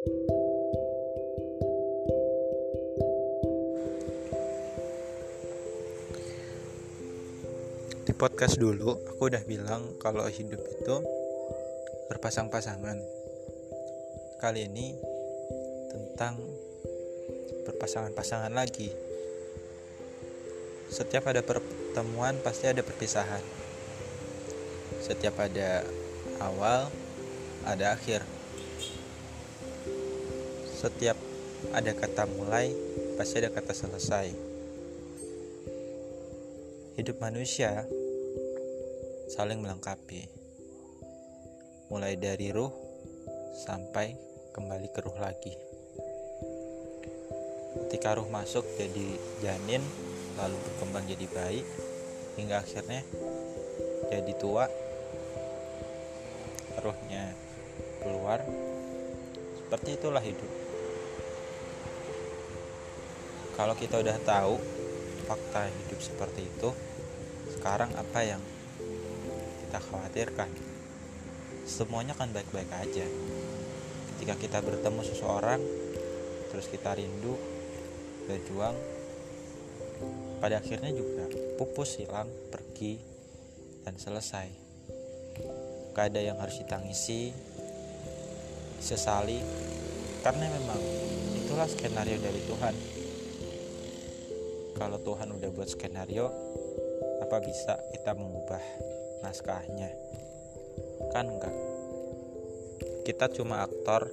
Di podcast dulu aku udah bilang kalau hidup itu berpasang-pasangan. Kali ini tentang berpasangan-pasangan lagi. Setiap ada pertemuan pasti ada perpisahan. Setiap ada awal, ada akhir. Setiap ada kata mulai, pasti ada kata selesai hidup manusia saling melengkapi, mulai dari ruh sampai kembali ke ruh lagi. Ketika ruh masuk jadi janin, lalu berkembang jadi bayi, hingga akhirnya jadi tua, ruhnya keluar. Seperti itulah hidup. Kalau kita udah tahu fakta hidup seperti itu, sekarang apa yang kita khawatirkan? Semuanya kan baik-baik aja. Ketika kita bertemu seseorang terus kita rindu berjuang pada akhirnya juga pupus hilang pergi dan selesai. Gak ada yang harus ditangisi sesali karena memang itulah skenario dari Tuhan kalau Tuhan udah buat skenario apa bisa kita mengubah naskahnya? Kan enggak. Kita cuma aktor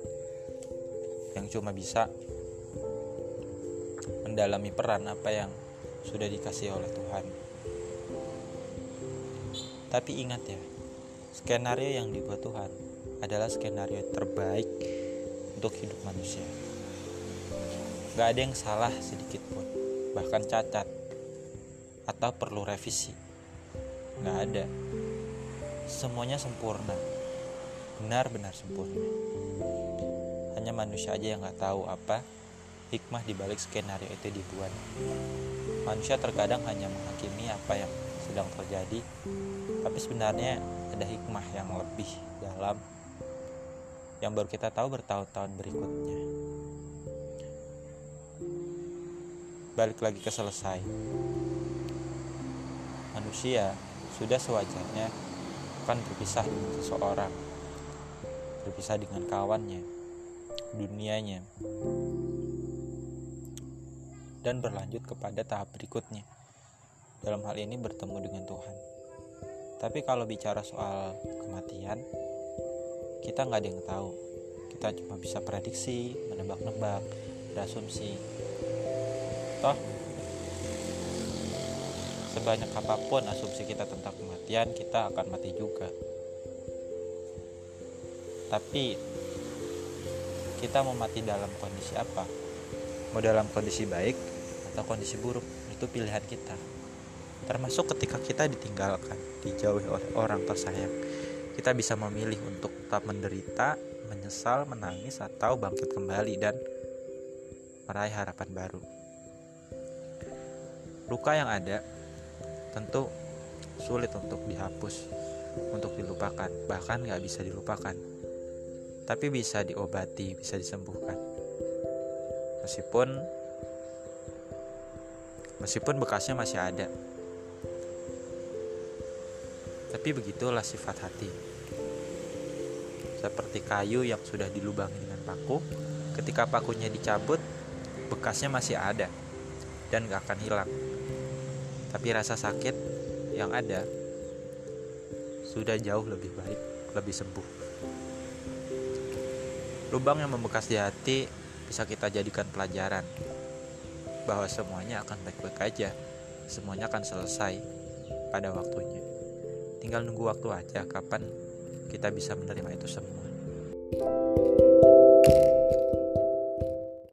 yang cuma bisa mendalami peran apa yang sudah dikasih oleh Tuhan. Tapi ingat ya skenario yang dibuat Tuhan adalah skenario terbaik untuk hidup manusia. Gak ada yang salah sedikit pun bahkan cacat atau perlu revisi. Nggak ada. Semuanya sempurna. Benar-benar sempurna. Hanya manusia aja yang nggak tahu apa hikmah dibalik skenario itu dibuat. Manusia terkadang hanya menghakimi apa yang sedang terjadi tapi sebenarnya ada hikmah yang lebih dalam yang baru kita tahu bertahun-tahun berikutnya balik lagi ke selesai manusia sudah sewajarnya akan berpisah dengan seseorang, berpisah dengan kawannya, dunianya, dan berlanjut kepada tahap berikutnya. Dalam hal ini bertemu dengan Tuhan. Tapi kalau bicara soal kematian, kita nggak ada yang tahu. Kita cuma bisa prediksi, menebak-nebak, berasumsi. Toh sebanyak apa pun asumsi kita tentang kematian, kita akan mati juga. Tapi kita mau mati dalam kondisi apa? Mau dalam kondisi baik atau kondisi buruk? Itu pilihan kita. Termasuk ketika kita ditinggalkan, dijauhi oleh orang tersayang. Kita bisa memilih untuk tetap menderita, menyesal, menangis, atau bangkit kembali dan meraih harapan baru. Luka yang ada tentu sulit untuk dihapus, untuk dilupakan, bahkan nggak bisa dilupakan. Tapi bisa diobati, bisa disembuhkan. Meskipun meskipun bekasnya masih ada. Tapi begitulah sifat hati. Seperti kayu yang sudah dilubangi dengan paku, ketika pakunya dicabut, bekasnya masih ada dan gak akan hilang tapi rasa sakit yang ada sudah jauh lebih baik, lebih sembuh. Lubang yang membekas di hati bisa kita jadikan pelajaran bahwa semuanya akan baik-baik aja, semuanya akan selesai pada waktunya. Tinggal nunggu waktu aja kapan kita bisa menerima itu semua. thank you